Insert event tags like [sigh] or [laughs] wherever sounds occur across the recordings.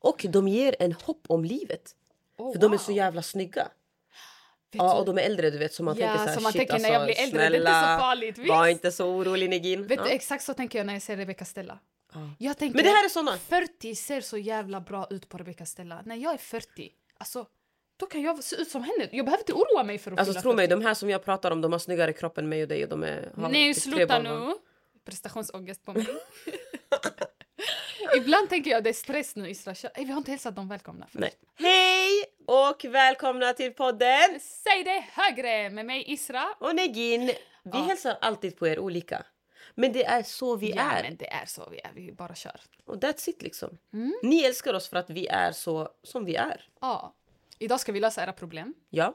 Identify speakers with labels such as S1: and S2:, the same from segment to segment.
S1: Och de ger en hopp om livet.
S2: Oh,
S1: För de är
S2: wow.
S1: så jävla snygga.
S2: Vet
S1: Ja, och de är äldre du vet så man
S2: Ja,
S1: tänker så här,
S2: man
S1: shit
S2: tänker,
S1: alltså,
S2: när jag blir äldre, det är inte så
S1: snälla,
S2: farligt,
S1: var
S2: visst?
S1: inte så orolig Negin.
S2: Vet
S1: Ja.
S2: du, exakt så tänker jag när jag ser Rebecca Stella. Jag tänker,
S1: Men det här är såna.
S2: 40 ser så jävla bra ut på Rebecca Stella. När jag är 40, alltså, då kan jag se ut som henne. Jag behöver inte oroa mig för att
S1: Alltså tro mig,
S2: 40.
S1: de här som jag pratar om de har snyggare kropp än mig och dig och de är... har
S2: Nej,
S1: typ
S2: sluta
S1: var.
S2: nu! Prestationsångest på mig. [laughs] [laughs] [laughs] Ibland tänker jag det är stress nu Isra. Vi har inte hälsat dem välkomna. först.
S1: Nej. Hej och välkomna till podden!
S2: Säg det högre med mig Isra.
S1: Och Negin, vi
S2: Ja.
S1: hälsar alltid på er olika. Men det är så vi
S2: ja,
S1: är.
S2: men det är så vi är. Vi bara kör.
S1: Och that's it liksom.
S2: Mm.
S1: Ni älskar oss för att vi är så som vi är.
S2: Ja. Idag ska vi lösa era problem.
S1: Ja.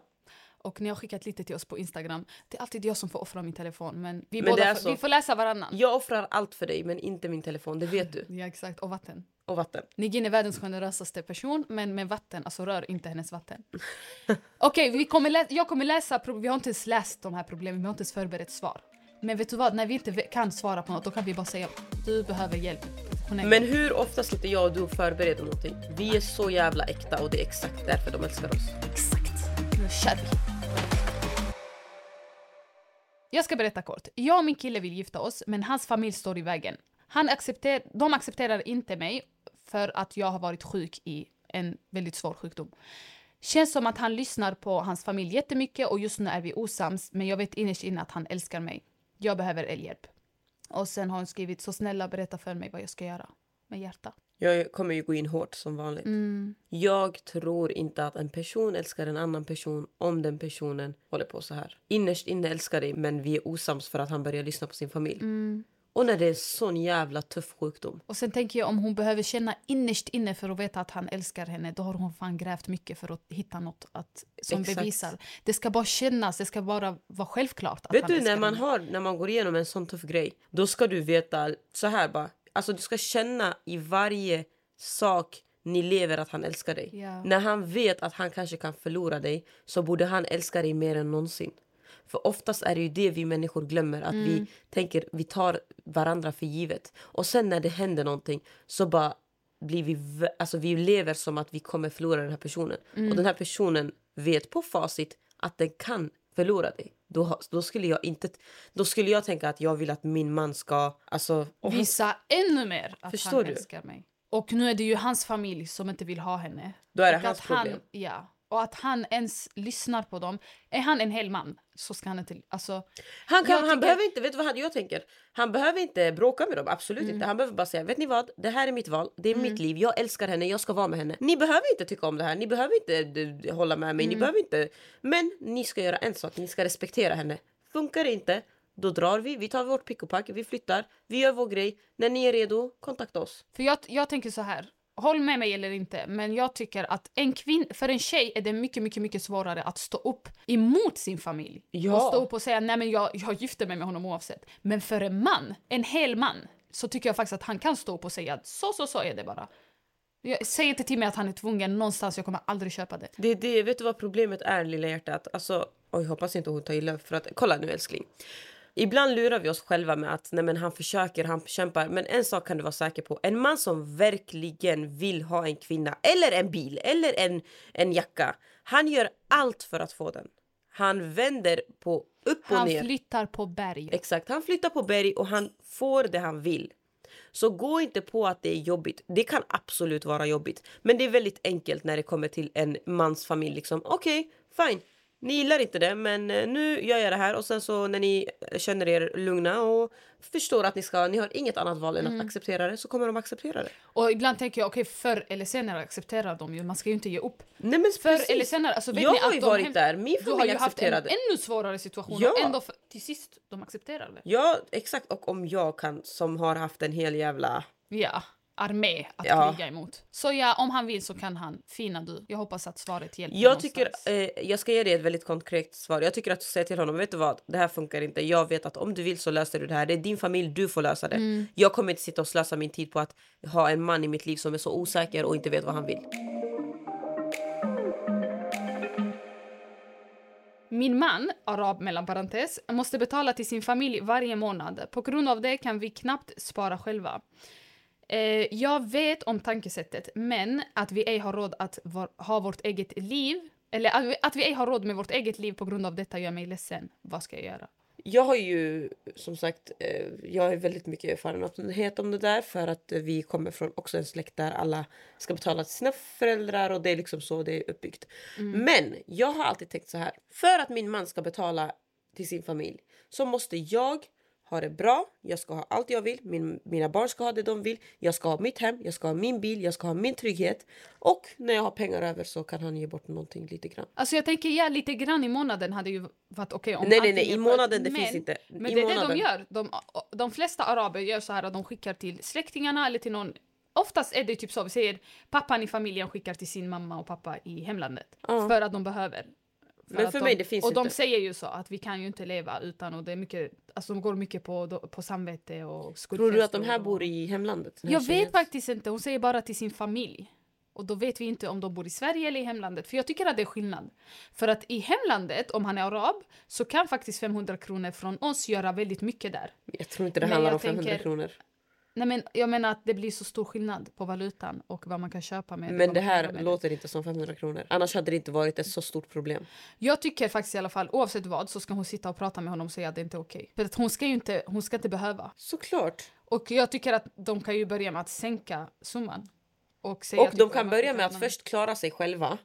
S2: Och ni har skickat lite till oss på Instagram. Det är alltid jag som får offra min telefon. Men vi,
S1: Men
S2: båda får, vi får läsa varannan.
S1: Jag offrar allt för dig men inte min telefon, det vet du. [laughs]
S2: Ja, exakt. Och vatten.
S1: Och vatten.
S2: Nigin är världens generösaste person, men med vatten, alltså rör inte hennes vatten. [laughs] Okej, vi kommer lä- jag kommer läsa, vi har inte ens läst de här problemen, vi har inte ens förberett svar. Men vet du vad, när vi inte kan svara på något, då kan vi bara säga du behöver hjälp.
S1: Men hur ofta sitter jag och du och förbereder någonting? Vi är så jävla äkta och det är exakt därför de älskar oss.
S2: Exakt. Nu kör vi. Jag ska berätta kort. Jag och min kille vill gifta oss, men hans familj står i vägen. Han accepter de accepterar inte mig för att jag har varit sjuk i en väldigt svår sjukdom. Känns som att han lyssnar på hans familj jättemycket och just nu är vi osams, men jag vet innerst inne att han älskar mig. Jag behöver hjälp. Och sen har hon skrivit så snälla berätta för mig vad jag ska göra. Med hjärta.
S1: Jag kommer ju gå in hårt som vanligt.
S2: Mm.
S1: Jag tror inte att en person älskar en annan person om den personen håller på så här. Innerst inne älskar dig men vi är osams för att han börjar lyssna på sin familj.
S2: Mm.
S1: Och när det är sån jävla tuff sjukdom.
S2: Och sen tänker jag om hon behöver känna innerst inne för att veta att han älskar henne, då har hon fan grävt mycket för att hitta något att, som
S1: Exakt.
S2: bevisar. Det ska bara kännas, det ska bara vara självklart
S1: Vet du när man,
S2: henne.
S1: har, när man går igenom en sån tuff grej, då ska du veta så här bara. Alltså du ska känna i varje sak ni lever att han älskar dig.
S2: Ja.
S1: När han vet att han kanske kan förlora dig så borde han älska dig mer än någonsin. För oftast är det ju det vi människor glömmer. Att
S2: Mm.
S1: vi tänker, vi tar varandra för givet. Och sen när det händer någonting så bara blir vi, alltså vi lever som att vi kommer förlora den här personen.
S2: Mm.
S1: Och den här personen vet på facit att den kan förlora dig. Då, då, skulle jag inte, då skulle jag tänka att jag vill att min man ska... Alltså, och han-
S2: Visa ännu mer att han
S1: du?
S2: älskar mig. Och nu är det ju hans familj som inte vill ha henne.
S1: Då är det
S2: Och
S1: hans
S2: att han,
S1: problem.
S2: Ja. Och att han ens lyssnar på dem. Är han en hel man så ska han inte... Alltså,
S1: Han, kan, han
S2: tycker-
S1: behöver inte, vet du vad jag tänker? Han behöver inte bråka med dem, absolut
S2: Mm.
S1: inte. Han behöver bara säga, vet ni vad? Det här är mitt val, det är mitt liv, jag älskar henne, jag ska vara med henne. Ni behöver inte tycka om det här, ni behöver inte d- hålla med
S2: Mm.
S1: mig, ni behöver inte... Men ni ska göra en sak, ni ska respektera henne. Funkar det inte, då drar vi, vi tar vårt pick och pack, vi flyttar, vi gör vår grej. När ni är redo, kontakta oss.
S2: För jag, jag tänker så här. Håll med mig eller inte, men jag tycker att en kvin för en tjej är det mycket, mycket, mycket svårare att stå upp emot sin familj.
S1: Ja.
S2: Och stå upp och säga nej men jag, jag gifter mig med honom oavsett. Men för en man, en hel man, så tycker jag faktiskt att han kan stå upp och säga att så, så, så är det bara. Jag, säg inte till mig att han är tvungen någonstans, jag kommer aldrig köpa det.
S1: Det, det, vet du vad problemet är, lilla hjärtat? Alltså, oj, hoppas inte hon tar illa för att... Kolla nu älskling. Ibland lurar vi oss själva med att nej, men han försöker, han kämpar. Men en sak kan du vara säker på. En man som verkligen vill ha en kvinna, eller en bil, eller en, en jacka. Han gör allt för att få den. Han vänder på upp och
S2: Han
S1: ner.
S2: flyttar på berg.
S1: Exakt, han flyttar på berg och han får det han vill. Så gå inte på att det är jobbigt. Det kan absolut vara jobbigt. Men det är väldigt enkelt när det kommer till en mans familj. Liksom, Okej, fine. Ni gillar inte det, men eh, nu gör jag det här. Och sen så när ni känner er lugna och förstår att ni ska, ni har inget annat val än att acceptera det, så kommer de acceptera det.
S2: Och ibland tänker jag, okej förr eller senare accepterar de ju, man ska ju inte ge upp.
S1: Nej men
S2: Förr
S1: precis.
S2: eller senare, alltså vet
S1: jag
S2: ni
S1: har
S2: att
S1: ju
S2: de
S1: varit där, min
S2: Du har
S1: familj
S2: ju haft en
S1: accepterade.
S2: ännu svårare situation
S1: Ja.
S2: och ändå för, till sist de accepterar det.
S1: Ja, exakt. Och om jag kan, som har haft en hel jävla...
S2: Ja, armé att
S1: Ja.
S2: kriga emot. Så ja, om han vill så kan han. Fina du. Jag hoppas att svaret hjälper
S1: Jag tycker, eh, jag ska ge dig ett väldigt konkret svar. Jag tycker att du säger till honom, vet du vad, det här funkar inte. Jag vet att om du vill så löser du det här. Det är din familj, du får lösa det.
S2: Mm.
S1: Jag kommer inte sitta och slösa min tid på att ha en man i mitt liv som är så osäker och inte vet vad han vill.
S2: Min man, arab mellan parentes, måste betala till sin familj varje månad. På grund av det kan vi knappt spara själva. Eh, jag vet om tankesättet, men att vi ej har råd att var, ha vårt eget liv eller att vi, att vi ej har råd med vårt eget liv på grund av detta gör mig ledsen. Vad ska jag göra?
S1: Jag har ju som sagt, eh, jag har väldigt mycket erfarenhet om det där för att vi kommer från också en släkt där alla ska betala till sina föräldrar och det är liksom så det är uppbyggt. Men jag har alltid tänkt så här, för att min man ska betala till sin familj så måste jag ha det bra, jag ska ha allt jag vill, min, mina barn ska ha det de vill, jag ska ha mitt hem, jag ska ha min bil, jag ska ha min trygghet och när jag har pengar över så kan han ge bort någonting lite grann.
S2: Alltså jag tänker, ja, lite grann i månaden hade ju varit okej om
S1: Nej, nej, nej, i månaden, det finns inte.
S2: Men
S1: I
S2: det är det de gör. De, de flesta araber gör så här att de skickar till släktingarna eller till någon Oftast är det typ så, vi säger pappan i familjen skickar till sin mamma och pappa i hemlandet.
S1: Ja.
S2: För att de behöver.
S1: Men
S2: att
S1: för
S2: de,
S1: mig, det finns
S2: Och de
S1: inte.
S2: säger ju så att vi kan ju inte leva utan och det är mycket, alltså de går mycket på, på samvete och
S1: Tror du att de här
S2: skuldkänslor
S1: bor
S2: och-
S1: i hemlandet?
S2: Jag vet
S1: tjejen?
S2: faktiskt inte, hon säger bara till sin familj. Och då vet vi inte om de bor i Sverige eller i hemlandet. För jag tycker att det är skillnad. För att i hemlandet, om han är arab, så kan faktiskt 500 kronor från oss göra väldigt mycket där.
S1: Jag tror inte det
S2: Men
S1: handlar om 500
S2: tänker-
S1: kronor.
S2: Nej men jag menar att det blir så stor skillnad på valutan och vad man kan köpa med.
S1: Men det här låter inte som 500 kronor. Annars hade det inte varit ett så stort problem.
S2: Jag tycker faktiskt i alla fall, oavsett vad, så ska hon sitta och prata med honom och säga att det inte är okej. För att hon ska ju inte, hon ska inte behöva.
S1: Såklart.
S2: Och jag tycker att de kan ju börja med att sänka summan. Och, säga
S1: Och
S2: typ
S1: de kan börja med att först klara sig själva.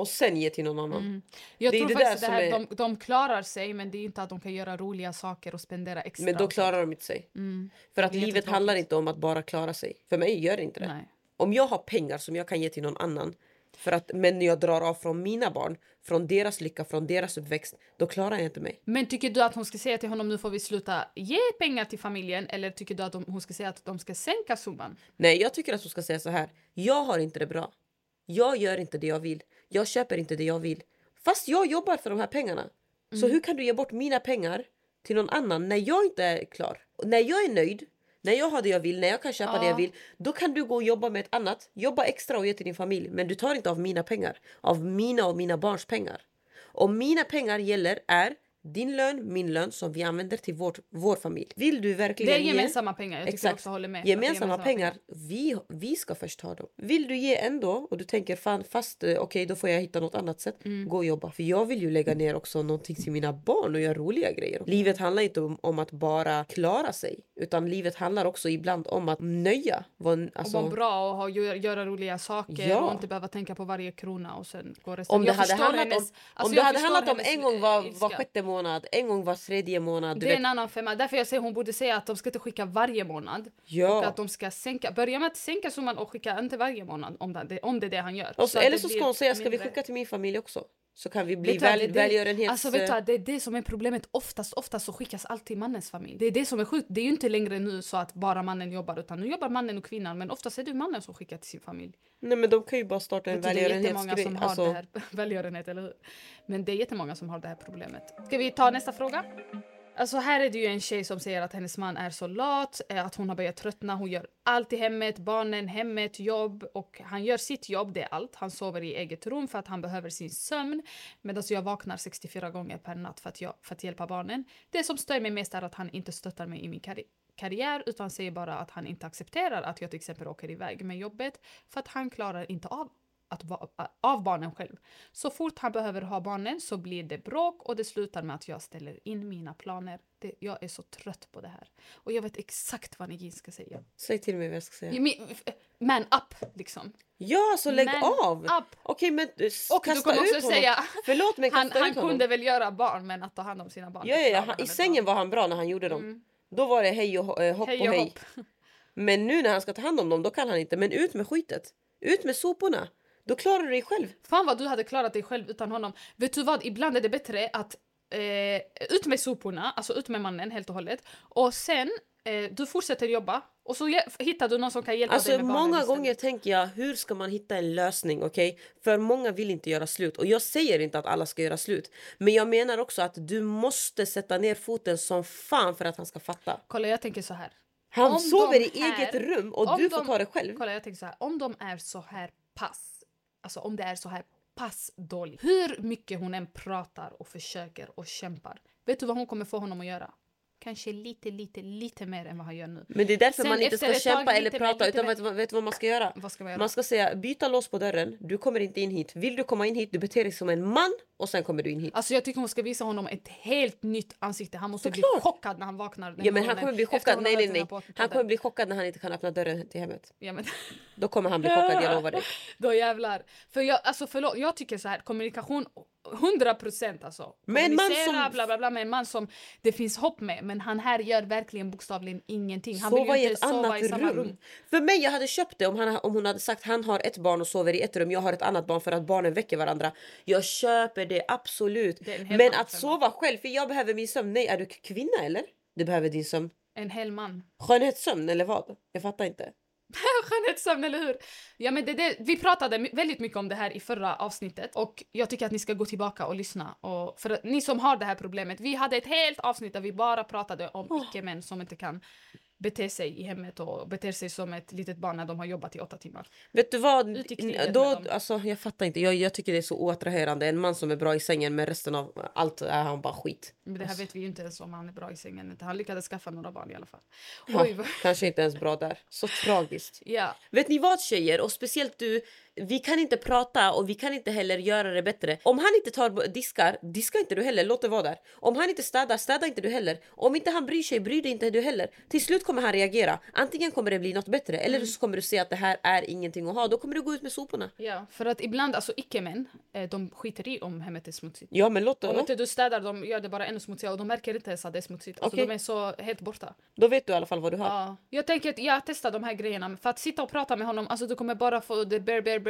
S1: Och sen ge till någon annan.
S2: Mm. Jag
S1: Det är
S2: tror
S1: det
S2: faktiskt det här,
S1: är-
S2: de, de klarar sig men det är inte att de kan göra roliga saker och spendera extra.
S1: Men då klarar de inte sig.
S2: Mm.
S1: För att
S2: är
S1: livet handlar inte om att bara klara sig. För mig gör det inte det.
S2: Nej.
S1: Om jag har pengar som jag kan ge till någon annan. För att, men jag drar av från mina barn. Från deras lycka, från deras uppväxt. Då klarar jag inte mig.
S2: Men tycker du att hon ska säga till honom nu får vi sluta ge pengar till familjen eller tycker du att de, hon ska säga att de ska sänka summan?
S1: Nej, jag tycker att hon ska säga så här. Jag har inte det bra. Jag gör inte det jag vill. Jag köper inte det jag vill. Fast jag jobbar för de här pengarna. Så hur kan du ge bort mina pengar till någon annan när jag inte är klar? Och när jag är nöjd, när jag har det jag vill, när jag kan köpa det
S2: Ja.
S1: jag vill. Då kan du gå och jobba med ett annat. Jobba extra och ge till din familj. Men du tar inte av mina pengar. Av mina och mina barns pengar. Och mina pengar gäller är din lön, min lön som vi använder till vårt, vår familj. Vill du verkligen
S2: Det är
S1: ge-
S2: gemensamma pengar. Jag tycker jag också håller med.
S1: Gemensamma pengar, vi, vi ska först ha dem. Vill du ge ändå och du tänker fan fast eh, okej då får jag hitta något annat sätt.
S2: Mm.
S1: Gå och jobba. För jag vill ju lägga ner också någonting till mina barn och göra roliga grejer. Livet handlar inte om, om att bara klara sig. Utan livet handlar också ibland om att nöja. Vad- Alltså,
S2: och vara bra och ha, göra, roliga saker
S1: Ja.
S2: och inte behöva tänka på varje krona och sen går resten.
S1: om det
S2: Jag
S1: hade handlat
S2: hennes-
S1: om,
S2: alltså
S1: om det hade handlat om en gång var, var sjätte månad, en gång var tredje månad. Du
S2: Det är
S1: vet,
S2: en annan femma. Därför jag säger hon borde säga att de ska inte skicka varje månad.
S1: Ja.
S2: Och att de ska sänka, börja med att sänka summan och skicka inte varje månad om det, om det är det han gör.
S1: och så,
S2: att
S1: eller så ska hon säga ska vi skicka till min familj också. Så kan vi bli väl,
S2: det
S1: välgörenhets...
S2: Alltså vet du, det är det som är problemet. Oftast, oftast så skickas alltid mannens familj. Det är det som är sjukt. Det är ju inte längre nu så att bara mannen jobbar utan nu jobbar mannen och kvinnan men oftast är det mannen som skickar till sin familj.
S1: Nej men de kan ju bara starta en
S2: du, det är
S1: välgörenhetsgrej.
S2: som har
S1: Alltså,
S2: det här [laughs] välgörenhet, eller hur? Men det är jättemånga som har det här problemet. Ska vi ta nästa fråga? Alltså här är det ju en tjej som säger att hennes man är så lat, eh, att hon har börjat tröttna, hon gör allt i hemmet, barnen, hemmet, jobb och han gör sitt jobb, det är allt. Han sover i eget rum för att han behöver sin sömn medan jag vaknar 64 gånger per natt för att, jag, för att hjälpa barnen. Det som stör mig mest är att han inte stöttar mig i min karri- karriär utan säger bara att han inte accepterar att jag till exempel åker iväg med jobbet för att han klarar inte av att av barnen själv. Så fort han behöver ha barnen så blir det bråk och det slutar med att jag ställer in mina planer. Det, jag är så trött på det här. Och jag vet exakt vad Negin ska säga.
S1: Säg till mig vad jag ska säga.
S2: Man up, liksom.
S1: Ja, så lägg
S2: Man
S1: av!
S2: up.
S1: Okej men eh,
S2: Och du kommer också
S1: honom.
S2: säga...
S1: Förlåt mig,
S2: Han, han kunde väl göra barn, men att ta hand om sina barn.
S1: Ja, ja, ja. Han, I sängen var han bra när han gjorde dem. Då var det hej och eh, hopp
S2: Hej
S1: och
S2: och
S1: hej.
S2: hopp.
S1: Men nu när han ska ta hand om dem, då kan han inte. Men ut med skitet. Ut med soporna. Då klarar du dig själv.
S2: Fan vad du hade klarat dig själv utan honom. Vet du vad, ibland är det bättre att eh, ut med soporna, alltså ut med mannen helt och hållet. Och sen, eh, du fortsätter jobba och så hittar du någon som kan hjälpa
S1: Alltså
S2: dig med barnen
S1: många
S2: istället.
S1: gånger tänker jag, hur ska man hitta en lösning? Okej, För många vill inte göra slut. Och jag säger inte att alla ska göra slut. Men jag menar också att du måste sätta ner foten som fan för att han ska fatta.
S2: Kolla jag tänker så här.
S1: Han
S2: Om
S1: sover i
S2: här-
S1: eget rum och du får
S2: de-
S1: ta det själv.
S2: Kolla jag tänker så här. Om de är så här pass, alltså om det är så här pass dåligt. Hur mycket hon än pratar och försöker och kämpar. Vet du vad hon kommer få honom att göra? Kanske lite, lite, lite mer än vad han gör nu.
S1: Men det är därför
S2: Sen
S1: man inte ska
S2: tag
S1: kämpa eller
S2: mer,
S1: prata. Utan
S2: mer.
S1: vet, vet vad man ska göra?
S2: Vad ska man göra?
S1: Man ska säga byta lås på dörren. Du kommer inte in hit. Vill du komma in hit, du beter dig som en man och sen kommer du in hit.
S2: Alltså jag tycker hon ska visa honom ett helt nytt ansikte. Han måste bli
S1: Såklart.
S2: chockad när han vaknar
S1: Ja men han kommer bli chockad. Nej nej nej. Han kommer bli chockad när han inte kan öppna dörren till hemmet.
S2: Ja, men,
S1: Då kommer han bli chockad, jag lovar dig. [laughs]
S2: då jävlar. För jag, alltså förlåt, jag tycker så här kommunikation 100 procent alltså.
S1: Med en man som-
S2: Bla, bla, bla, med en man som det finns hopp med. Men han här gör verkligen bokstavligen ingenting. Han
S1: Sova
S2: vill
S1: i
S2: ju inte sova i samma
S1: rum.
S2: rum.
S1: För mig, jag hade köpt det om, han, om hon hade sagt han har ett barn och sover i ett rum, jag har ett annat barn för att barnen väcker varandra. Jag köper det absolut.
S2: Det
S1: Men att sova själv, för jag behöver min sömn. Nej, är du kvinna eller? Du behöver din sömn.
S2: En hel man.
S1: Skönhetssömn eller vad? Jag fattar inte. [laughs]
S2: Skönhetssömn, eller hur? Ja, men det, det, vi pratade väldigt mycket om det här i förra avsnittet och jag tycker att ni ska gå tillbaka och lyssna. Och för ni som har det här problemet, vi hade ett helt avsnitt där vi bara pratade om icke-män som inte kan bete sig i hemmet och beter sig som ett litet barn när de har jobbat i åtta timmar.
S1: Vet du vad? Då, alltså, jag fattar inte. Jag, jag tycker det är så oattraherande. En man som är bra i sängen men resten av allt är han bara skit.
S2: Men det här vet vi ju inte ens om han är bra i sängen. Han lyckades skaffa några barn i alla fall. Oj,
S1: kanske inte ens bra där. Så tragiskt.
S2: ja.
S1: Vet ni vad tjejer, och speciellt du, vi kan inte prata och vi kan inte heller göra det bättre. Om han inte tar diskar, diska inte du heller, låt det vara där. Om han inte städar, städa inte du heller. Om inte han bryr sig, bryr dig inte du heller. Till slut kommer han reagera. Antingen kommer det bli något bättre eller så kommer du se att det här är ingenting att ha. Då kommer du gå ut med soporna.
S2: ja, för att ibland, alltså icke-män, eh, de skiter i om hemmet är smutsigt.
S1: Ja men låt
S2: Om
S1: det.
S2: inte du städar, de gör det bara ännu smutsigare och de märker inte ens att det är smutsigt. Alltså,
S1: Okej.
S2: De är så helt borta.
S1: Då vet du i alla fall vad du har.
S2: Ja. Jag tänker att jag testar de här grejerna. För att sitta och prata med honom, alltså du kommer bara få det bare, bare, bare,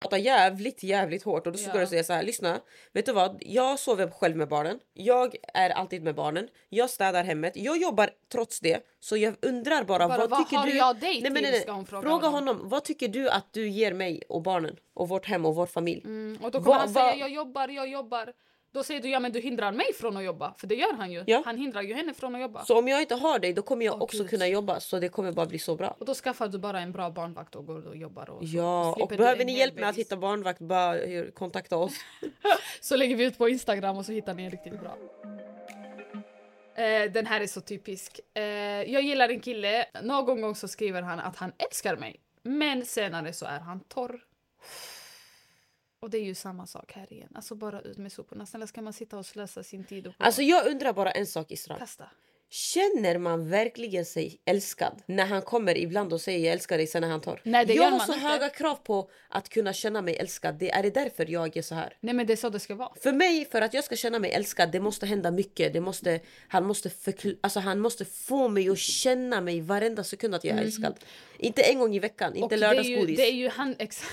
S1: Prata jävligt jävligt hårt och då ska
S2: Ja.
S1: du säga så här, lyssna, vet du vad? Jag sover själv med barnen. Jag är alltid med barnen. Jag städar hemmet. Jag jobbar trots det. Så jag undrar bara,
S2: Bara,
S1: vad,
S2: vad
S1: tycker
S2: har
S1: du?
S2: jag dig
S1: nej, men, nej, nej.
S2: fråga
S1: fråga
S2: honom.
S1: honom. Vad tycker du att du ger mig och barnen och vårt hem och vår familj?
S2: Mm, och då kommer
S1: Vad-
S2: han säga jag jobbar, jag jobbar. Då säger du ja men du hindrar mig från att jobba. För det gör han ju.
S1: Ja.
S2: Han hindrar ju henne från att jobba.
S1: Så om jag inte har dig då kommer jag
S2: Åh,
S1: också
S2: Gud.
S1: kunna jobba så det kommer bara bli så bra.
S2: Och då skaffar du bara en bra barnvakt och går och jobbar. Och
S1: Ja, och behöver ni hjälp med att hitta barnvakt bara kontakta oss. [laughs]
S2: Så lägger vi ut på Instagram och så hittar ni en riktigt bra. Eh, den här är så typisk. Eh, jag gillar en kille. Någon gång så skriver han att han älskar mig. Men senare så är han torr. Och det är ju samma sak här igen. Alltså bara ut med soporna. Snälla ska man sitta och slösa sin tid och
S1: Alltså jag undrar bara en sak Isra.
S2: kasta.
S1: Känner man verkligen sig älskad när han kommer ibland och säger jag älskar dig sen är han torr?
S2: Nej, det
S1: jag
S2: gör
S1: har
S2: man
S1: så
S2: inte.
S1: höga krav på att kunna känna mig älskad. Det är det därför jag är så här.
S2: Nej men det är så det ska vara.
S1: För mig, för att jag ska känna mig älskad, det måste hända mycket. Det måste, han, måste förkl- alltså, han måste få mig att känna mig varenda sekund att jag är älskad. Inte en gång i veckan, inte
S2: Och det är, ju,
S1: lördagsgodis.
S2: det är ju han... Ex- [laughs]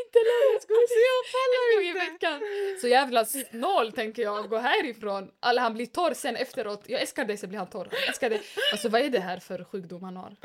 S2: inte lördagsgodis. Jag pallar gång i veckan. Så jävla snål tänker jag gå härifrån. Eller han blir torr sen efteråt. Jag älskar dig så blir han torr. Jag älskar dig. Alltså vad är det här för sjukdom han har?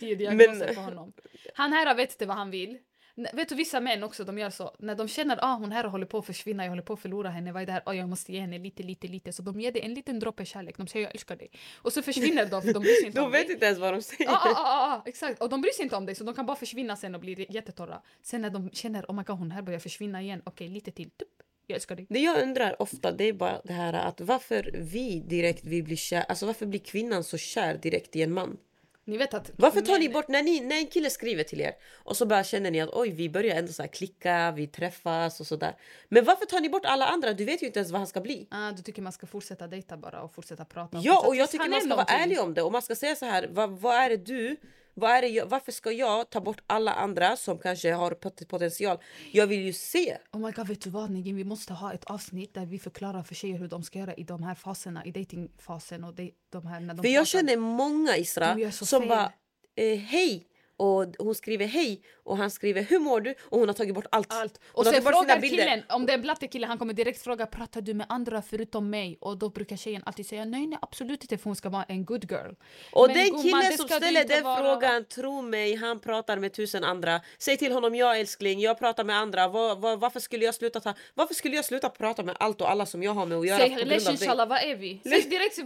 S2: Tio diagnoser
S1: Men-
S2: på honom. Han här vet inte vad han vill. Vet du vissa män också, de gör så. När de känner att ah, hon här håller på att försvinna, jag håller på att förlora henne, vad är det här? Oh, jag måste ge henne lite, lite, lite. Så de ger det en liten droppe kärlek. De säger jag älskar dig. Och så försvinner de för de bryr sig inte [laughs]
S1: De vet
S2: dig.
S1: inte ens vad de säger.
S2: Ja, ja, ja, ja, exakt. Och de bryr sig inte om dig så de kan bara försvinna sen och bli jättetorra. Sen när de känner oh my god hon här börjar försvinna igen, okej lite till, tup, jag älskar dig.
S1: Det jag undrar ofta det är bara det här att varför vi direkt vi blir kär, alltså varför blir kvinnan så kär direkt i en man?
S2: Ni vet att...
S1: Varför tar ni bort, när, ni, när en kille skriver till er och så bara känner ni att oj vi börjar ändå så klicka, vi träffas och sådär. Men varför tar ni bort alla andra? Du vet ju inte ens vad han ska bli.
S2: Ah, du tycker man ska fortsätta dejta bara och fortsätta prata?
S1: Ja
S2: fortsätta
S1: och jag tycker man ska vara ärlig om det och man ska säga så här, vad, vad är det du vad är jag, varför ska jag ta bort alla andra som kanske har pot- potential? Jag vill ju se.
S2: Oh my god, vet du vad Nigin? Vi måste ha ett avsnitt där vi förklarar för tjejer hur de ska göra i de här faserna, i datingfasen och de, de här när de
S1: För jag
S2: pratar.
S1: känner många Isra som
S2: fel.
S1: bara eh, hej och hon skriver hej och han skriver hur mår du och hon har tagit bort allt.
S2: Allt. Och sen frågar killen, om det är en blattekille, han kommer direkt fråga pratar du med andra förutom mig? Och då brukar tjejen alltid säga nej, nej absolut inte för hon ska vara en good girl.
S1: Och
S2: Men
S1: den killen som ställer den
S2: vara.
S1: frågan, tro mig, han pratar med tusen andra. Säg till honom, jag älskling, jag pratar med andra. Var, var, varför, skulle jag sluta ta, varför skulle jag sluta prata med allt och alla som jag har med att göra
S2: Säg lesh inshallah, vad är vi? Säg direkt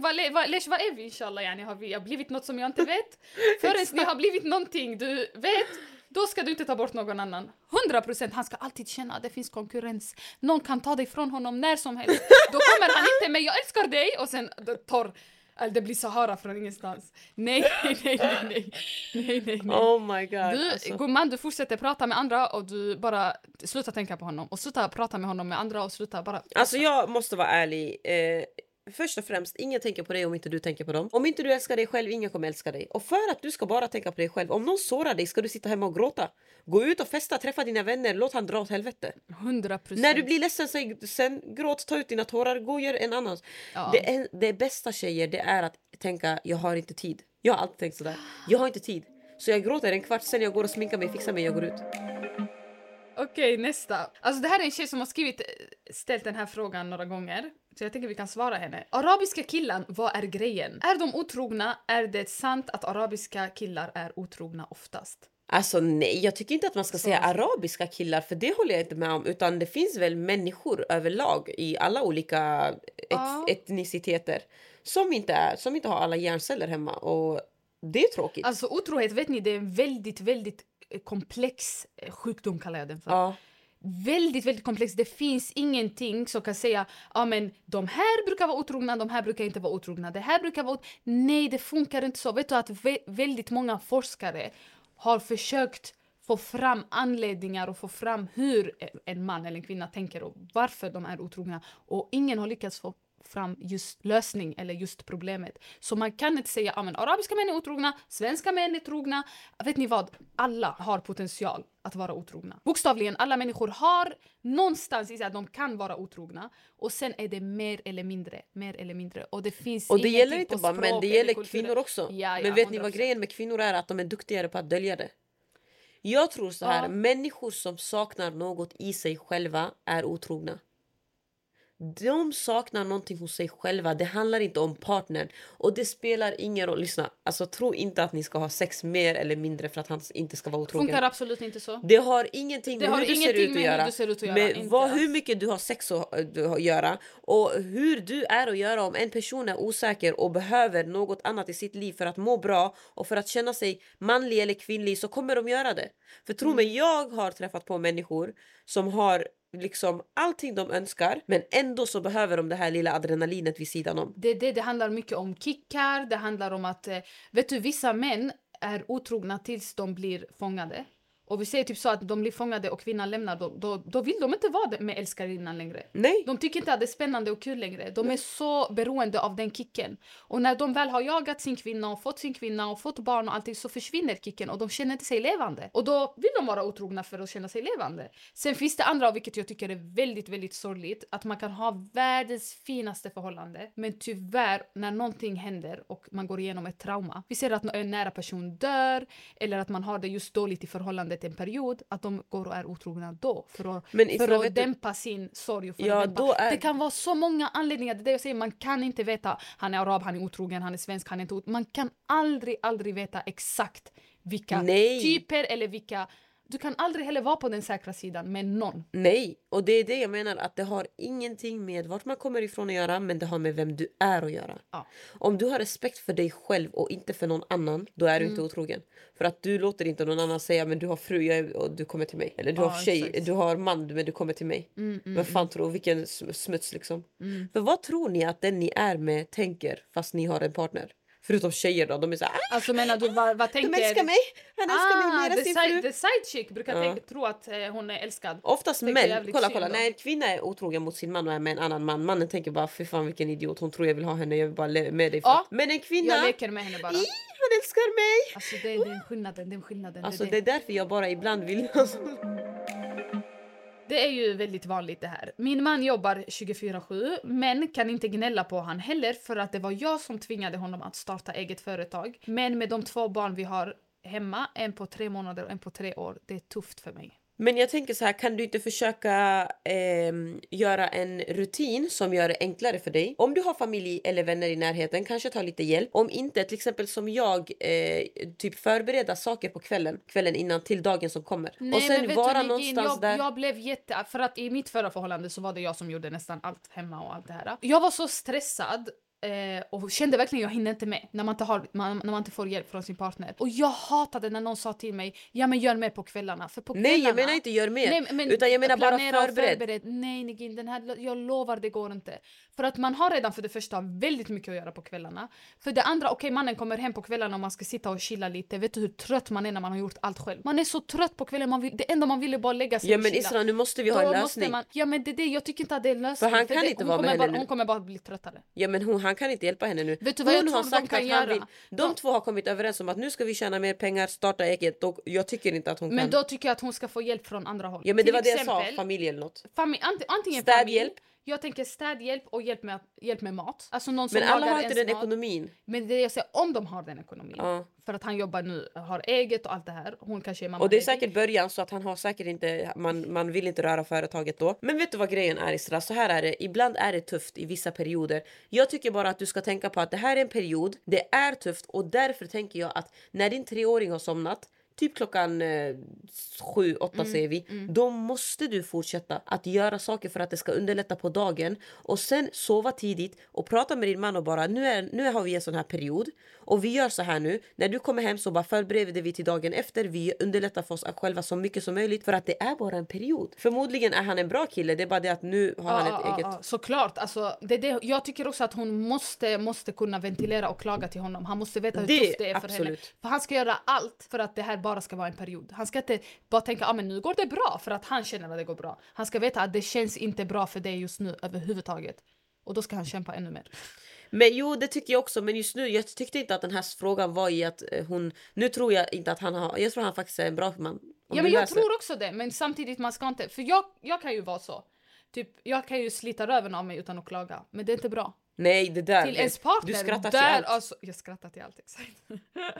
S2: lesh, vad är vi inshallah? Yani, har vi har blivit något som jag inte [laughs] vet? Förrän ni har blivit någonting du vet, då ska du inte ta bort någon annan. 100 procent, han ska alltid känna att det finns konkurrens. Någon kan ta dig från honom när som helst. Då kommer han inte med jag älskar dig och sen tar eller det blir Sahara från ingenstans. Nej, nej, nej, nej, nej, nej, nej.
S1: Oh my god.
S2: Du,
S1: alltså.
S2: gumman, du fortsätter prata med andra och du bara sluta tänka på honom och sluta prata med honom med andra och sluta bara...
S1: Alltså jag måste vara ärlig. Eh, först och främst, ingen tänker på dig om inte du tänker på dem. Om inte du älskar dig själv, ingen kommer älska dig. Och för att du ska bara tänka på dig själv, om någon sårar dig ska du sitta hemma och gråta. Gå ut och festa, träffa dina vänner, låt han dra åt helvete.
S2: 100 procent.
S1: När du blir ledsen, säg, sen gråt, ta ut dina tårar, gå och gör en annan.
S2: Ja.
S1: Det, är, det bästa tjejer, det är att tänka jag har inte tid. Jag har alltid tänkt sådär. Jag har inte tid. Så jag gråter en kvart, sen jag går och sminkar mig, fixar mig, jag går ut.
S2: Okej, nästa. Alltså det här är en tjej som har skrivit, ställt den här frågan några gånger. Så jag tänker vi kan svara henne. Arabiska killar, vad är grejen? Är de otrogna? Är det sant att arabiska killar är otrogna oftast?
S1: Alltså nej, jag tycker inte att man ska säga arabiska killar för det håller jag inte med om. Utan det finns väl människor överlag i alla olika et-
S2: Ja.
S1: etniciteter som inte, är, som inte har alla hjärnceller hemma. Och det är tråkigt.
S2: Alltså otrohet, vet ni, det är en väldigt, väldigt eh, komplex eh, sjukdom kallar jag den för.
S1: ja.
S2: väldigt, väldigt komplex. Det finns ingenting som kan säga ja men de här brukar vara otrogna, de här brukar inte vara otrogna. Det här brukar vara... ot-" Nej, det funkar inte så. Vet du att vä- väldigt många forskare har försökt få fram anledningar och få fram hur en man eller en kvinna tänker och varför de är otrogna. Och ingen har lyckats få fram just lösning eller just problemet. Så man kan inte säga att arabiska män är otrogna, svenska män är trogna. Vet ni vad? Alla har potential att vara otrogna. Bokstavligen, alla människor har någonstans i sig att de kan vara otrogna och sen är det mer eller mindre, mer eller mindre. Och det finns
S1: Och det gäller inte bara män, det gäller kvinnor också.
S2: Ja, ja,
S1: Men vet ni vad
S2: 100%.
S1: grejen med kvinnor är? Att de är duktigare på att dölja det. Jag tror så här,
S2: Ja.
S1: människor som saknar något i sig själva är otrogna. De saknar någonting hos sig själva. Det handlar inte om partnern. Och det spelar ingen roll. Lyssna, alltså tro inte att ni ska ha sex mer eller mindre för att han inte ska vara otrogen.
S2: Funkar absolut inte så.
S1: Det har ingenting
S2: Det
S1: med
S2: har
S1: hur du ser
S2: ingenting
S1: ut att
S2: med hur
S1: göra.
S2: du ser ut att göra,
S1: Med vad, hur mycket du har sex att, du har att göra och hur du är att göra om en person är osäker och behöver något annat i sitt liv för att må bra och för att känna sig manlig eller kvinnlig så kommer de göra det. För tro mig,
S2: Mm.
S1: jag har träffat på människor som har liksom allting de önskar men ändå så behöver de det här lilla adrenalinet vid sidan om.
S2: Det, det, det handlar mycket om kickar, det handlar om att... Eh, vet du, vissa män är otrogna tills de blir fångade. Och vi säger typ så att de blir fångade och kvinnan lämnar, då, då, då vill de inte vara med älskarinnan längre.
S1: Nej.
S2: De tycker inte att det är spännande och kul längre. De är så beroende av den kicken. Och när de väl har jagat sin kvinna och fått sin kvinna och fått barn och allting så försvinner kicken och de känner inte sig levande. Och då vill de vara otrogna för att känna sig levande. Sen finns det andra, vilket jag tycker är väldigt, väldigt sorgligt, att man kan ha världens finaste förhållande men tyvärr när någonting händer och man går igenom ett trauma. Vi ser att en nära person dör eller att man har det just dåligt i förhållandet en period, att de går och är otrogna då för att,
S1: Men Isra,
S2: för att
S1: du-
S2: dämpa sin sorg för
S1: Ja, är-
S2: Det kan vara så många anledningar. Det är det jag säger, man kan inte veta. Han är arab, han är otrogen, han är svensk, han är inte. Man kan aldrig, aldrig veta exakt vilka
S1: Nej.
S2: typer eller vilka... Du kan aldrig heller vara på den säkra sidan med någon.
S1: Nej, och det är det jag menar att det har ingenting med vart man kommer ifrån att göra men det har med vem du är att göra.
S2: Ja.
S1: Om du har respekt för dig själv och inte för någon annan då är du
S2: Mm.
S1: inte otrogen. För att du låter inte någon annan säga men du har fru är, och du kommer till mig. Eller du
S2: Ja,
S1: har tjej,
S2: exakt. Mm,
S1: du har man men du kommer till mig. Vem fan tror, vilken sm- smuts liksom. För vad tror ni att den ni är med tänker fast ni har en partner? Förutom tjejer då, de är såhär ah,
S2: Alltså menar du, vad, vad tänker...
S1: de älskar mig, han älskar mig mer
S2: Ah,
S1: än sin
S2: side,
S1: fru.
S2: the side chick brukar
S1: Ja.
S2: tänka, tro att eh, hon är älskad.
S1: Oftast män, kolla kolla, när en kvinna är otrogen mot sin man och är med en annan man, mannen tänker bara fy fan vilken idiot, hon tror jag vill ha henne, jag vill bara leva med dig. för
S2: Ja,
S1: att-" Men en kvinna,
S2: Jag leker med henne bara.
S1: "Ih, han älskar mig!
S2: Alltså det är den skillnaden, den skillnaden.
S1: Alltså
S2: det,
S1: det är därför jag bara ibland vill... Alltså. [laughs]
S2: Det är ju väldigt vanligt det här. Min man jobbar 24-7 men kan inte gnälla på han heller för att det var jag som tvingade honom att starta eget företag. Men med de två barn vi har hemma, en på tre månader och en på tre år, det är tufft för mig.
S1: Men jag tänker så här, kan du inte försöka ehm, göra en rutin som gör det enklare för dig? Om du har familj eller vänner i närheten, kanske ta lite hjälp. Om inte, till exempel som jag, eh, typ förbereda saker på kvällen, kvällen innan till dagen som kommer. och sen
S2: men vet
S1: vara
S2: du,
S1: någonstans
S2: jag,
S1: där.
S2: Jag blev jätte... För att i mitt förra förhållande så var det jag som gjorde nästan allt hemma och allt det här. Jag var så stressad eh, och kände verkligen jag hinner inte med när man inte, har, man, när man inte får hjälp från sin partner. Och jag hatade när någon sa till mig ja men gör mer på kvällarna. För på
S1: Nej, jag
S2: kvällarna-
S1: menar inte gör mer,
S2: Nej, men
S1: utan jag menar bara
S2: och
S1: förbered.
S2: Nej Negin, den här, jag lovar det går inte. För att man har redan för det första väldigt mycket att göra på kvällarna. För det andra, okej mannen kommer hem på kvällarna och man ska sitta och chilla lite. Vet du hur trött man är när man har gjort allt själv? Man är så trött på kvällen, man vill, det enda man vill är bara lägga sig
S1: Ja
S2: och
S1: men
S2: chilla.
S1: Isra nu måste vi ha en lösning.
S2: Man, ja men det är det, jag tycker inte att det är en lösning.
S1: För han kan
S2: det,
S1: inte vara med henne
S2: bara,
S1: nu.
S2: Hon kommer bara bli tröttare.
S1: Ja men hon, han kan inte hjälpa henne nu.
S2: Vet du vad jag
S1: hon
S2: tror
S1: har
S2: de
S1: sagt
S2: kan
S1: att
S2: göra?
S1: han vill. De
S2: De-
S1: två har kommit överens om att nu ska vi tjäna mer pengar, starta eget. Och jag tycker inte att hon
S2: Men
S1: kan.
S2: då tycker jag att hon ska få hjälp från andra håll.
S1: Ja men det
S2: Till
S1: var det jag sa,
S2: exempel-
S1: familj eller något.
S2: Fami- ant- antingen
S1: Städhjälp.
S2: Jag tänker städhjälp och hjälp med, hjälp med mat. Alltså någon som
S1: Men alla har inte den
S2: mat.
S1: ekonomin.
S2: Men det jag säger, om de har den ekonomin.
S1: Ja.
S2: För att han jobbar nu, har eget och allt det här. Hon kanske är mamma
S1: Och det är säkert början så att han har säkert inte, man, man vill inte röra företaget då. Men vet du vad grejen är Isra? Så här är det, ibland är det tufft i vissa perioder. Jag tycker bara att du ska tänka på att det här är en period, det är tufft och därför tänker jag att när din treåring har somnat Typ klockan eh, sju, åtta säger vi. Då måste du fortsätta att göra saker för att det ska underlätta på dagen. Och sen sova tidigt och prata med din man och bara nu, är, nu har vi en sån här period. Och vi gör så här nu. När du kommer hem så bara förbereder vi till dagen efter. Vi underlättar för oss själva så mycket som möjligt. För att det är bara en period. Förmodligen är han en bra kille. Det är bara det att nu har han ett eget...
S2: ja, såklart. Alltså, det, det, jag tycker också att hon måste, måste kunna ventilera och klaga till honom. Han måste veta hur
S1: Det-
S2: tufft det är för henne.
S1: absolut.
S2: För han ska göra allt för att det här bara ska vara en period. Han ska inte bara tänka att ah, men nu går det bra för att han känner att det går bra. Han ska veta att det känns inte bra för dig just nu överhuvudtaget. Och då ska han kämpa ännu mer.
S1: Men jo, det tycker jag också. Men just nu, jag tyckte inte att den här frågan var i att eh, hon... Nu tror jag inte att han har... Jag tror han faktiskt är en bra man.
S2: Ja men jag
S1: läser.
S2: tror också det, men samtidigt man ska inte, för jag, jag kan ju vara så. Typ, jag kan ju slita röven av mig utan att klaga, men det är inte bra.
S1: Nej, det där...
S2: Till ens partner,
S1: Du skrattar till allt.
S2: Alltså, jag skrattar till allt, exakt. [laughs]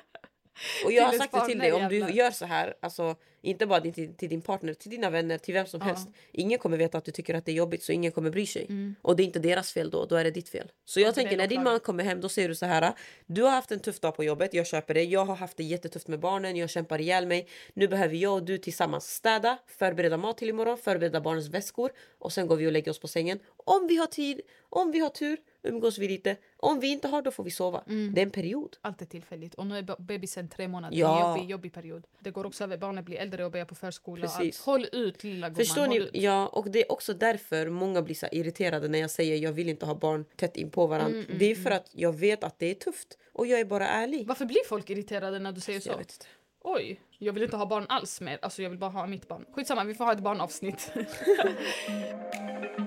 S1: Och jag har sagt det till dig, om du gör så här, alltså inte bara till, till din partner, till dina vänner, till vem som helst. Ingen kommer veta att du tycker att det är jobbigt så ingen kommer bry sig. Och det är inte deras fel då, då är det ditt fel. Så jag
S2: Mm. det
S1: tänker
S2: är
S1: när din man kommer hem då säger du så här. Du har haft en tuff dag på jobbet, jag köper det. Jag har haft det jättetufft med barnen, jag kämpar ihjäl mig. Nu behöver jag och du tillsammans städa, förbereda mat till imorgon, förbereda barnens väskor och sen går vi och lägger oss på sängen. Om vi har tid, om vi har tur umgås vi lite. Om vi inte har då får vi sova.
S2: Mm.
S1: Det är en period.
S2: Allt är tillfälligt. Och nu är be- bebisen tre månader.
S1: Ja.
S2: Det är en jobbig, jobbig period. Det går också över. Barnet blir äldre och börjar på förskola.
S1: Precis.
S2: Allt. Håll ut lilla gumman.
S1: Förstår ni?
S2: ut.
S1: Ja, och det är också därför många blir så irriterade när jag säger jag vill inte ha barn tätt in på varandra.
S2: Mm,
S1: det är för att jag vet att det är tufft och jag är bara ärlig.
S2: Varför blir folk irriterade när du säger så?
S1: Jag vet inte.
S2: Oj, jag vill inte ha barn alls mer. Alltså jag vill bara ha mitt barn. Skitsamma, vi får ha ett barnavsnitt. [laughs]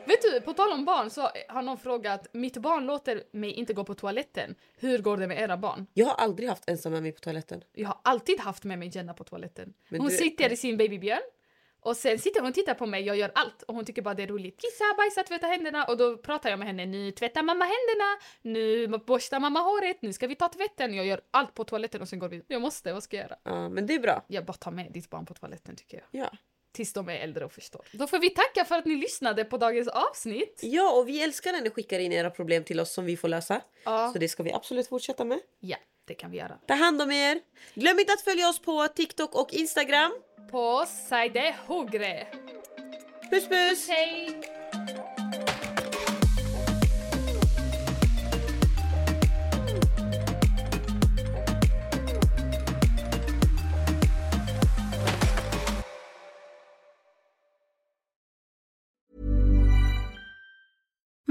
S2: Vet du, på tal om barn så har någon frågat, mitt barn låter mig inte gå på toaletten. Hur går det med era barn?
S1: Jag har aldrig haft ensam med mig på toaletten.
S2: Jag har alltid haft med mig Jenna på toaletten.
S1: Men
S2: hon
S1: du-
S2: sitter i sin babybjörn och sen sitter hon och tittar på mig och gör allt och hon tycker bara det är roligt. Kissa, bajsa, tvätta händerna och då pratar jag med henne. Nu tvättar mamma händerna, nu borstar mamma håret, nu ska vi ta tvätten. Jag gör allt på toaletten och sen går vi. Jag måste, vad ska jag göra?
S1: Ja, men det är bra.
S2: Jag bara tar med ditt barn på toaletten tycker jag.
S1: Ja.
S2: Tills de är äldre och förstår. Då får vi tacka för att ni lyssnade på dagens avsnitt.
S1: ja, och vi älskar när ni skickar in era problem till oss som vi får lösa.
S2: Ja.
S1: Så det ska vi absolut fortsätta med.
S2: Ja, det kan vi göra.
S1: Ta hand om er! Glöm inte att följa oss på TikTok och Instagram.
S2: På Saide Hogre.
S1: Puss puss!
S2: Hej!